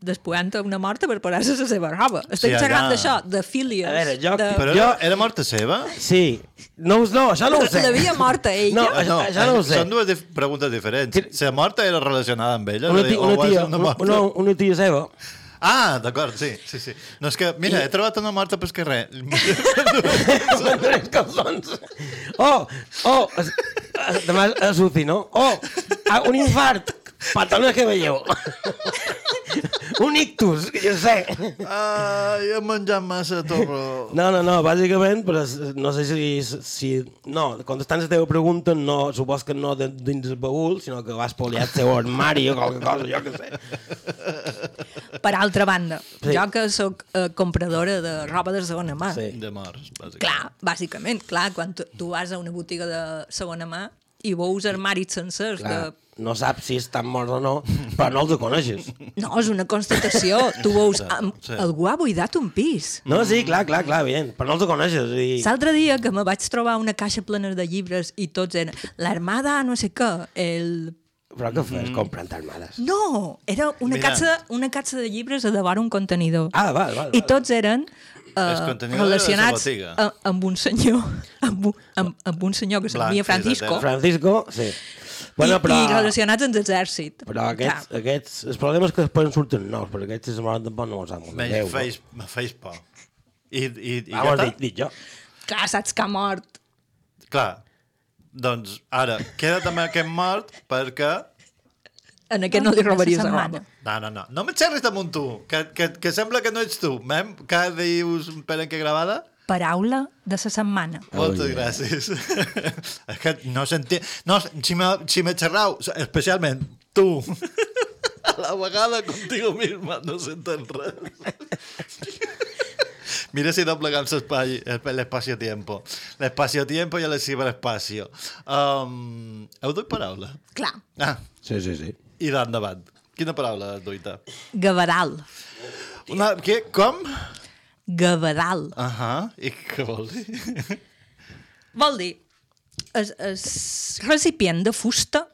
despullant a una morta per posar-se la seva roba. Estic Sí, xerrant d'això, de fílies. A veure, jo- de... Però Jo- era, morta seva? Sí. No, no, això no ho sé. L'havia morta ella? No, això, això no ho sé. Són dues dif preguntes diferents. La morta era relacionada amb ella, una tia, o una va tia, ser una una, morta... una, una tia seva Ah, d'acord, sí, sí, sí. No, és que, mira, he trobat una morta pel carrer. Tres calçons. Oh, oh, es, es, demà és UCI, no? Oh, ah, un infart. Patona que veieu. un ictus, que jo sé. Ai, he menjat massa torro. No, no, no, bàsicament, però no sé si... si no, contestant la teva pregunta, no, supos que no de, dins el baúl, sinó que vas poliar el seu armari o qualque cosa, jo que sé. Per altra banda, Sí. sí. jo que sóc eh, compradora de roba de segona mà, Sí. De morts, bàsicament. clar, bàsicament, clar, quan tu, tu vas a una botiga de segona mà i veus armaris sencers Clar, de... no saps si estan morts o no, però no els coneixes. No, és una constatació. Tu veus, am, Sí. algú ha buidat un pis. No, sí, clar, clar, clar, evident, però no els coneixes. I... L'altre dia que me vaig trobar una caixa plena de llibres i tots eren l'armada no sé què, el... Però què fes comprant armades? No, era una, Mira. caixa, una caixa de llibres a davant un contenidor. Ah, val, val, I tots eren uh, relacionats amb un senyor amb, un- amb, amb un senyor que s'anomia Francisco Francisco, sí. I, però, i relacionats amb l'exèrcit. però aquests, aquests, el problema és que després en surten nous, perquè aquests se moren tampoc no ho saben. Me Déu, feis, me feis por. I, i, i Ah, ja bueno, està? dic, dic jo. Clar, saps que ha mort. Clar. Doncs ara, queda't amb aquest mort perquè... En aquest no li robaries la roba. No, no, no. No me xerris damunt tu, que, que, que sembla que no ets tu. Mem, que dius per en què gravada? Paraula de la setmana. Moltes gràcies. és que no sentia... No, si me, si me xerrau, especialment tu, a la vegada contigo misma, no senten res. Mira si doblegam l'espai, l'espacio-tiempo. L'espacio-tiempo i el ciberespacio. Um, heu duit paraula? Clar. Ah, Sí, sí, sí. i d'endavant. Quina paraula has duita? Gavadal. Una, què? Com? Gavadal. Ahà. I què vol dir? Vol dir, és, és recipient de fusta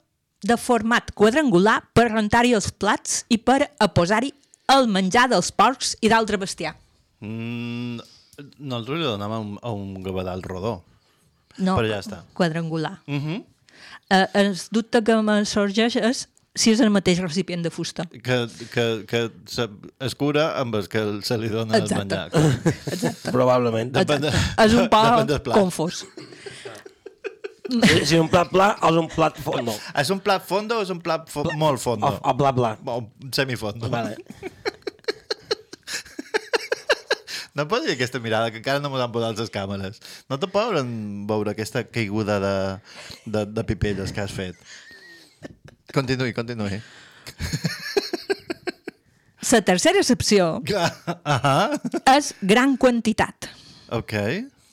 de format quadrangular per rentar-hi els plats i per a posar-hi el menjar dels porcs i d'altre bestiar. Mm, nosaltres li donàvem a un, a un gavadal rodó. No, Però ja està. quadrangular. Uh -huh. eh, el dubte que me sorgeix és si és el mateix recipient de fusta. que, que, que es cura amb el que se li dona Exacte. el menjar. Exacte. Probablement. Depèn de, És un plat. confós. Si, si un plat pla o és un plat fondo. És un plat fondo o és un plat fo molt fondo? O, o bla bla. O semifondo. Vale. No pots dir aquesta mirada, que encara no m'ho han posat les càmeres. No te poden veure aquesta caiguda de, de, de pipelles que has fet. Continuï, continuï. La tercera excepció Ahà. és gran quantitat. Ok.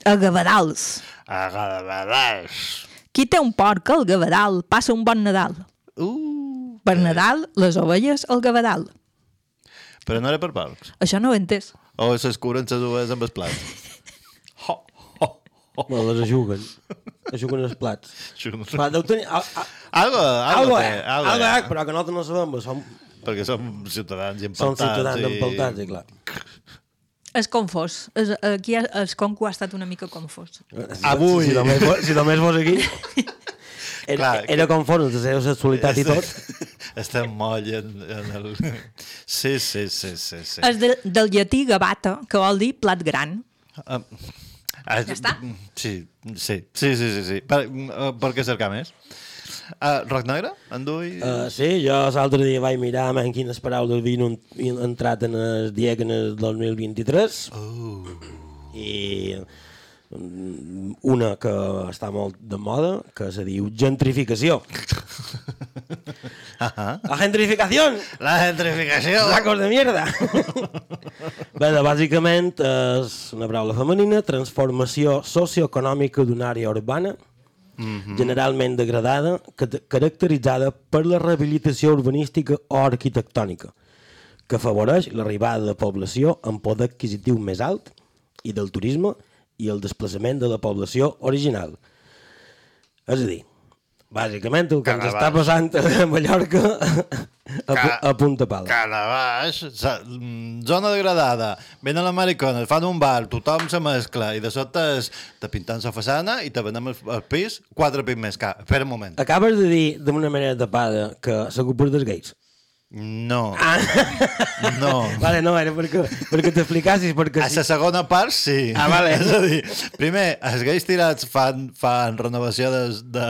A gavadals. Agradadals. Qui té un porc al gavadal passa un bon Nadal. Uh, per Nadal, les ovelles al gavadal. però no era per porcs. Això no ho he entès. O se curen les uves amb els plats. Bueno, les ajuguen. Ajuguen els plats. Ajuguen els Clar, deu tenir... Algo, algo, té, eh, algo, algo, eh, però que nosaltres no sabem, però som, Perquè som ciutadans i som empaltats. ciutadans i... empaltats, i clar. És confós. És, aquí el conco ha estat una mica confós. Avui. Si, només, fos, si només fos aquí... Era, Clar, era amb la seva sexualitat i tot. Estem moll en, en el... Sí, sí, sí, sí. sí. És de, del llatí gavata, que vol dir plat gran. Um, ja està? Sí, sí, sí, sí, sí. sí. Per, uh, per què cercar més? Uh, Roc Negre? Endui? Uh, sí, jo l'altre dia vaig mirar en quines paraules havien un- entrat en el Diègenes 2023 Oh. i una que està molt de moda, que se diu gentrificació. La gentrificació! La gentrificació! Sacos de mierda! Bé, bàsicament és una paraula femenina, transformació socioeconòmica d'una àrea urbana, Mhm. generalment degradada, ca- caracteritzada per la rehabilitació urbanística o arquitectònica, que afavoreix l'arribada de població amb poder adquisitiu més alt i del turisme i el desplaçament de la població original. És a dir, bàsicament el que ens Carabàs. està passant a Mallorca a, a punta pala. Calabaix, sa- mm, zona degradada, venen les maricones, fan un bar, tothom se mescla, i de sobte te pintant la façana i te venem el, el pis quatre pis més car. Espera un moment. Acabes de dir d'una manera tapada que la culpa dels gais. No. Ah. No. Vale, no, era perquè, perquè t'explicassis, perquè... A la segona part, sí. Ah, vale. És a dir, primer, els gais tirats fan, fan renovació de, de,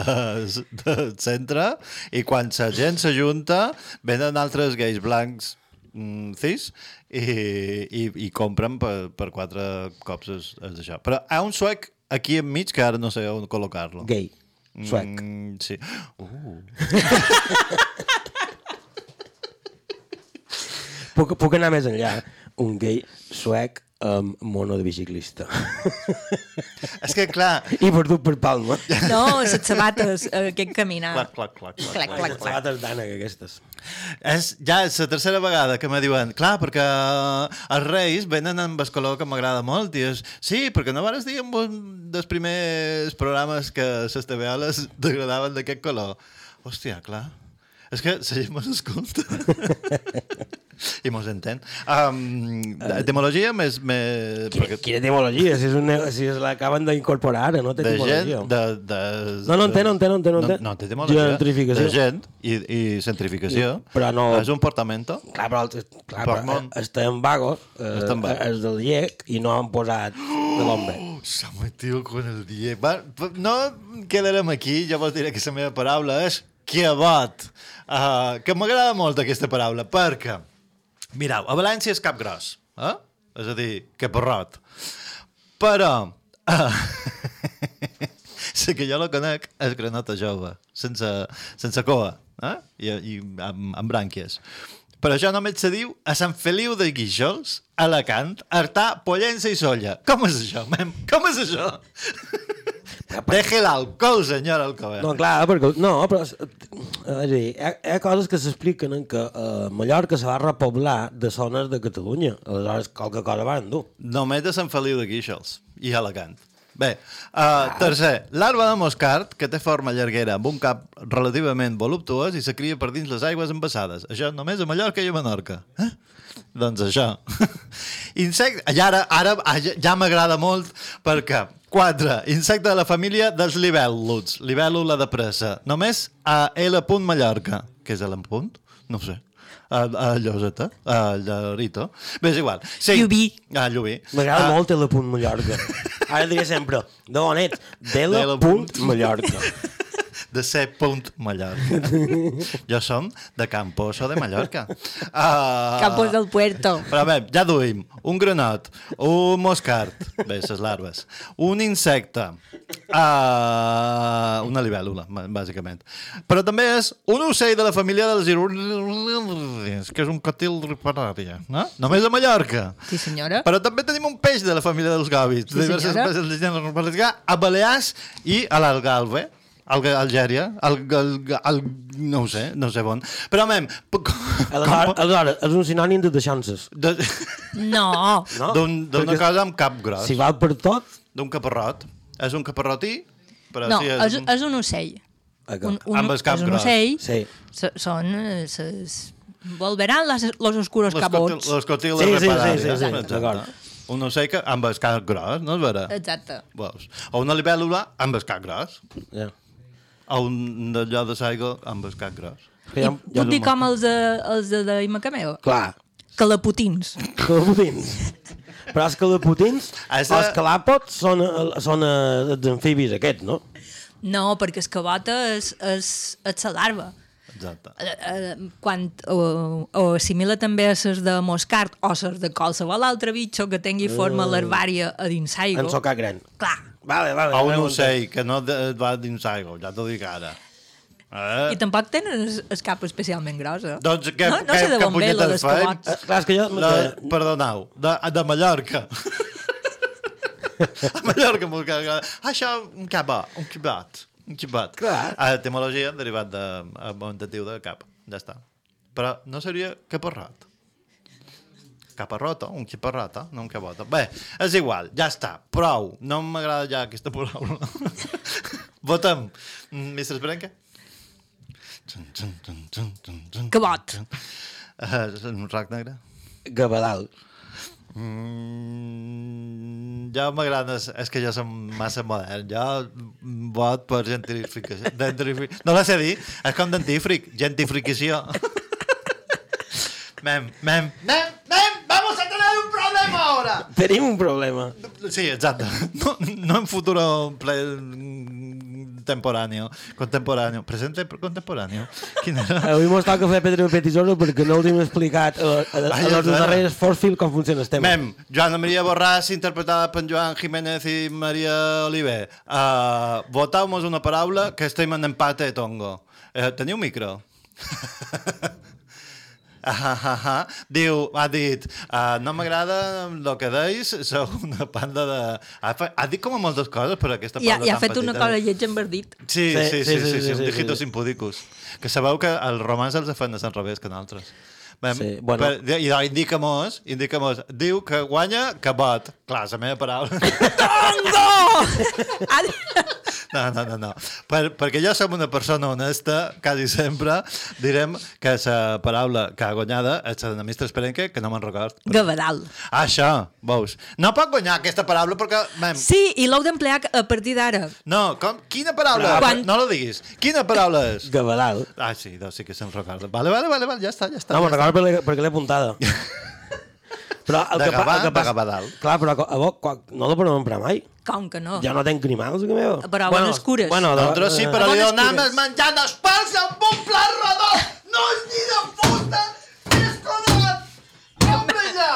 de centre i quan la gent s'ajunta venen altres gais blancs mm, cis i, i, i compren per, per quatre cops és, és això. Però hi ha un suec aquí enmig que ara no sé on col·locar-lo. Gay. Suec. Mm, sí. Uh. Puc, puc anar més enllà. Un gay suec amb mono de biciclista. És que, clar... I perdut per Palma. No, les sabates, eh, aquest caminar. Clac, clac, clac. Clac, clac, Les clac. sabates d'ànec, aquestes. És, ja és la tercera vegada que me diuen clar, perquè els reis venen amb el color que m'agrada molt i és, sí, perquè no vares dir en un dels primers programes que les TVOles t'agradaven d'aquest color hòstia, clar és que la gent mos escolta i mos entén um, etimologia més, més Quina, quina etimologia? Si, és un, si es l'acaben d'incorporar ara, no té de gent etimologia. de, de, No, no en té, no en té, no en té. No, no, no té etimologia Gentrificació. de gent i, i centrificació Però no- és un portamento Clar, però, clar, Per però món. estem vagos, eh, Estem vagos. és del llec i no han posat de l'home. Se ha metido con el die. Va, no quedarem aquí, jo vos diré que la meva paraula és quebot. Uh, que m'agrada molt aquesta paraula, perquè, mirau, a València és cap gros, eh? és a dir, que porrot. Però, uh, la que jo la conec és granota jove, sense, sense coa, eh? I, i amb, amb brànquies. Però això només se diu a Sant Feliu de Guíxols, Alacant, Artà, Pollença i Solla. Com és això, mem? Com és això? Deje l'alcohol, senyor Alcover. No, clar, perquè... No, però... És a dir, hi ha, hi ha coses que s'expliquen en que eh, Mallorca se va repoblar de zones de Catalunya. Aleshores, qualque cosa van dur. Només de Sant Feliu de Guíxols i Alacant. Bé, uh, tercer, l'arba de moscart, que té forma llarguera amb un cap relativament voluptuós i se cria per dins les aigües embassades. Això només a Mallorca i a Menorca. Eh? Doncs això. Insecte... I ara, ara ja, m'agrada molt perquè... Quatre, insecte de la família dels libèl·luls. Libèl·lula de pressa. Només a L. Mallorca. Què és L. No ho sé. A, a Lloseta, a Llorito. Bé, és igual. Sí. Llubí. A Llubí. M'agrada Ah, molt el punt Mallorca. Ara diré sempre, d'on ets? De de ser punt Mallorca. jo som de Camposo de Mallorca. Uh, Campos del Puerto. Però bé, ja duim un granot, un moscart, bé, ses larves, un insecte, uh, una libèl·lula, bàsicament. Però també és un ocell de la família dels irurris, que és un cotil riparària, no? Només a Mallorca. Sí, senyora. Però també tenim un peix de la família dels gòbits, Sí, de diverses espècies de a Balears i a l'Algalve, al Algèria, al, al, al, no ho sé, no sé on. Però, mem, Aleshores, aleshores, és un sinònim de deixances. de- No. No? d'un- d'una cosa amb cap gros, Si val per tot, d'un caparrot. És un caparrotí, però No, sí, és, un- és un ocell. Un, un, Amb el cap és un gros. ocell. sí. S- Són... ses- Volverán las, los oscuros les cabots. les cotiles Sí, sí, sí, sí, sí, Exacte. d'acord. Un ocell que, amb el cap gros, no és vera? Exacte. Veus? O una libèl·lula amb el cap gros. Ja. O un d'allò de saigo amb el cap gros. I puc dir com els de, els de Daima Cameo? Clar, Calaputins. calaputins. Però els calaputins, Has de- els calàpots són, eh, són eh, els amfibis aquests, no? No, perquè el cabota és, és, és la larva. Exacte. Eh, quan o, o assimila també a ses de moscart o ses de qualsevol altre bitxo que tingui forma larvària a dins aigua. En socar gran. Clar. Vale, vale. O un vale, ocell que no de, va dins aigua, ja t'ho dic ara. Eh? I tampoc tenen el, cap especialment gros, eh? Doncs que, no, no que, sé de que on ve lo dels cabots. Eh, clar, que jo... La, perdoneu, de, de Mallorca. a Mallorca m'ho caga. Això, un cabot, un quibot. Un quibot. Clar. A etimologia derivat de augmentatiu de cap. Ja està. Però no seria caparrot. Caparrota, un caparrota, no un cabota. Bé, és igual, ja està, prou. No m'agrada ja aquesta paraula. Votem. Mm, Mestre Esperenca? Cabot. Uh, un rac negre? Gabadal. Mm, ja m'agrada, és, és que jo som massa modern, jo vot per gentrificació. Gentrifi... No la sé dir, és com dentífric, gentrificació. Mem, mem, mem, mem, vamos a tener un ahora. Tenim un problema. Sí, exacte. No, no en futuro ple... temporáneo, contemporáneo, presente contemporáneo. Quin era? Avui mos toca fer Pedro Petisoro perquè no us hem explicat a, a, a, a les darreres com funciona el tema. Mem, Joana Maria Borràs, interpretada per Joan Jiménez i Maria Oliver. Uh, Votau-nos una paraula que estem en empate tongo. Uh, teniu micro? Ah, ah, ah. Diu, ha dit, uh, no m'agrada el que deis, sou una panda de... Ha, ha dit com a moltes coses, però aquesta I ha, paraula i ha fet una petita. cosa lletja en verdit. Sí, sí, sí, sí, sí, sí, sí, un sí, dijitos sí. impudicus. Que sabeu que els romans els fan de Sant Revés que nosaltres. Bé, Sí, bueno. per, I indica-mos, indica-mos, diu que guanya Cabot. Clar, és la meva paraula. Tongo! No, no, no, no. Per, perquè jo som una persona honesta, quasi sempre, direm que la paraula que ha guanyada és la de Mr. Esperenque, que no me'n record. Gavedal. Ah, això, veus. No pot guanyar aquesta paraula perquè... Mem, Sí, i l'heu d'emplear a partir d'ara. No, com? Quina paraula? Quan- No la diguis. Quina paraula és? Gavedal. Ah, sí, doncs sí que se'n recorda. Vale, vale, vale, vale, ja està, ja està. No, ja me'n recordo perquè l'he apuntada. Però el De que, pa- Gavà, el que de passa... Gavadal. Clar, però a bo, quan, no la podem emprar mai. Com que no? Ja no tenc animals, que meu. Però a bones cures. Bueno, de, Nosaltres sí, però li cures. menjant espals amb un plat rodó! No és ni de fusta, ni és codat! Hombre, ja!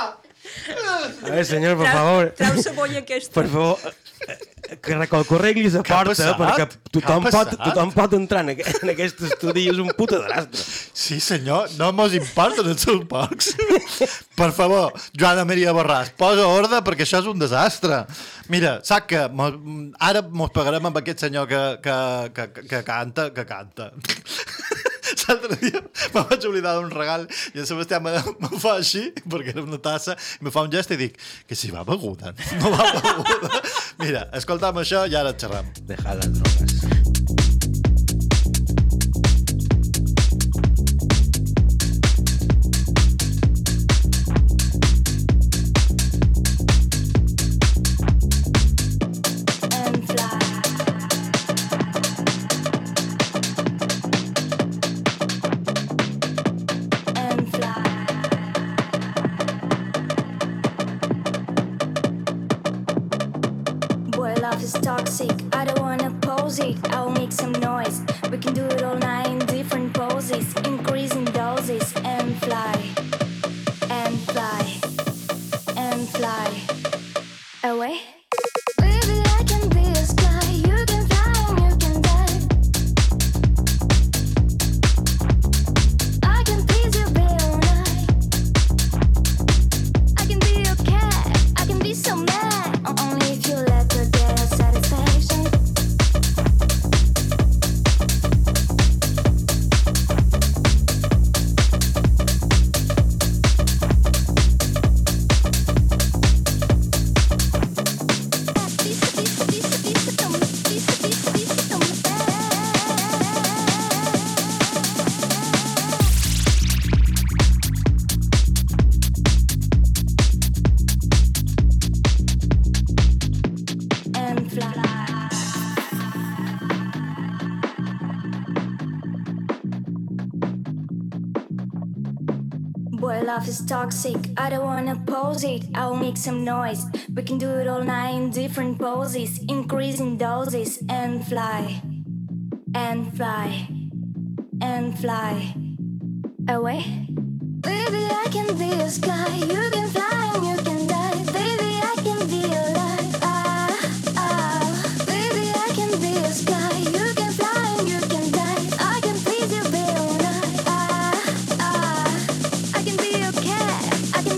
A veure, senyor, per Trau- favor. Trau cebolla aquesta. Per favor, eh, que recolco arregli la porta, passat? perquè tothom pot, tothom pot entrar en, aqu en aquest estudi i és un puta drastre. Sí, senyor, no mos importen els seus porcs. per favor, Joana Maria Borràs, posa ordre perquè això és un desastre. Mira, saps que mos, ara mos pagarem amb aquest senyor que, que, que, que canta, que canta. L'altre dia me vaig oblidar d'un regal i el Sebastià me, me fa així, perquè era una tassa, i me fa un gest i dic que si va beguda, no va beguda. Mira, escolta'm això i ara xerram. Deja las drogas.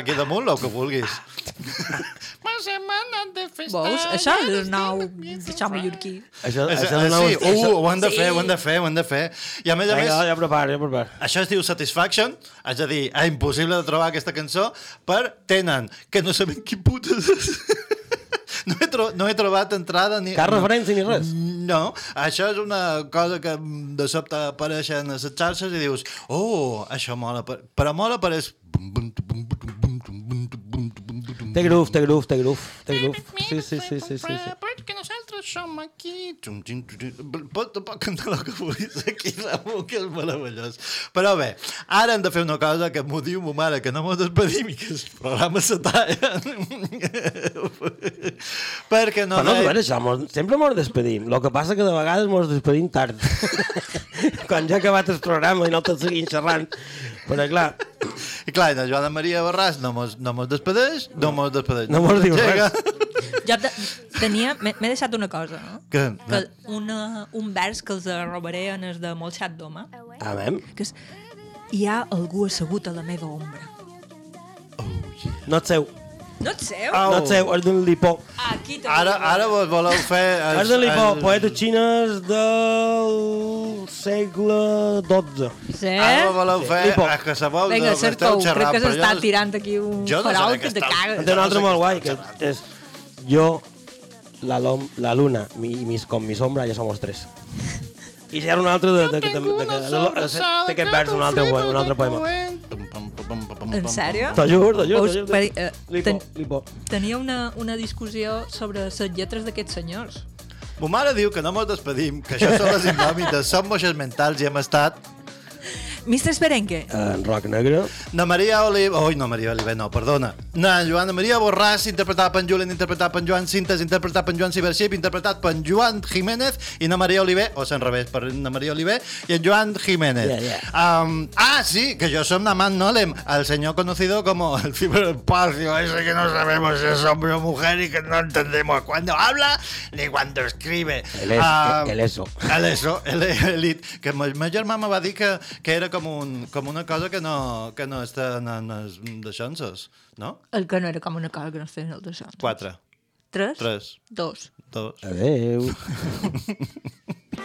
aquí damunt el que vulguis. Ma setmana de festa. Veus? Això és el nou d'això mallorquí. Això, És, això eh, és nou sí, uh, ho hem de Sí. fer, ho hem de fer, ho hem de fer. I a més a més, Vinga, ja preparo, ja preparo. això es diu Satisfaction, és a dir, és impossible de trobar aquesta cançó per tenen, que no sabem qui putes és. No he, tro no he trobat entrada ni... Cap referència ni res. No, això és una cosa que de sobte apareixen a les xarxes i dius oh, això mola, per... però mola per és... Té groove, té groove, té groove, té groove. Sí, sí, sí, sí, sí. sí. Som aquí... Pot, pot cantar el que vulguis aquí, Samu, que és meravellós. Però bé, ara hem de fer una cosa que m'ho diu ma mare, que no m'ho despedim i que el programa se talla. Perquè no... Però no, veure, això, mos, sempre mos despedim. El que passa que de vegades mos despedim tard. Quan ja ha acabat el programa i no tot seguim xerrant. Però clar, I clar, la Joana Maria Borràs no mos, no mos despedeix, no mos despedeix. No mos diu Llega. Jo te, tenia... M'he deixat una cosa, no? Que, Que una, un vers que els robaré en el de Molxat d'Home, a veure, que és hi ha algú assegut a la meva ombra. no et seu. No et seu? Au. No et seu, és d'un lipó. Aquí també. Ara, ara vos voleu fer... els- És d'un lipó, els- poetes xines del segle XII. Sí? Ara voleu fer... Lipo. És que sabeu... Vinga, esteu Cercou, crec que s'està tirant aquí un Jo no sé farol de que què te cagues. Té un altre molt guai, que és yo, la, lom, la luna mi, mis, con mi sombra ja somos tres. I si ara un altre de, de, de, de, de, de, de, que vers un altre, un altre poema. Eh. En sèrio? T'ho juro, t'ho juro. Lipo, tenia una, una discussió sobre les lletres d'aquests senyors. Mo mare diu que no mos despedim, que això són les indòmites, són moixes mentals i hem estat Mister Esperenque, En rock negre. Na Maria Olive... Ui, no, Maria Olive, no, perdona. Na Joana Maria Borràs, interpretada per en Julen, interpretada per en Joan Cintes, interpretat per en Joan Ciberxip, interpretat per en Joan Jiménez i na Maria Olive, o s'en revés, per na Maria Olive i en Joan Jiménez. Yeah, yeah. Um, ah, sí, que yo soy Naman Nolem, al señor conocido como el ciberespacio, ese que no sabemos si es hombre o mujer y que no entendemos cuándo habla ni cuando escribe. El es- Ah, el eso. El eso, el, el, que ma, ma germà me va dir que, que era com, un, com una cosa que no, que no està en, en els deixances, no? el que no era com una cosa que no es feien el d'això. Quatre. Tres? Tres. Dos. Dos. Adéu.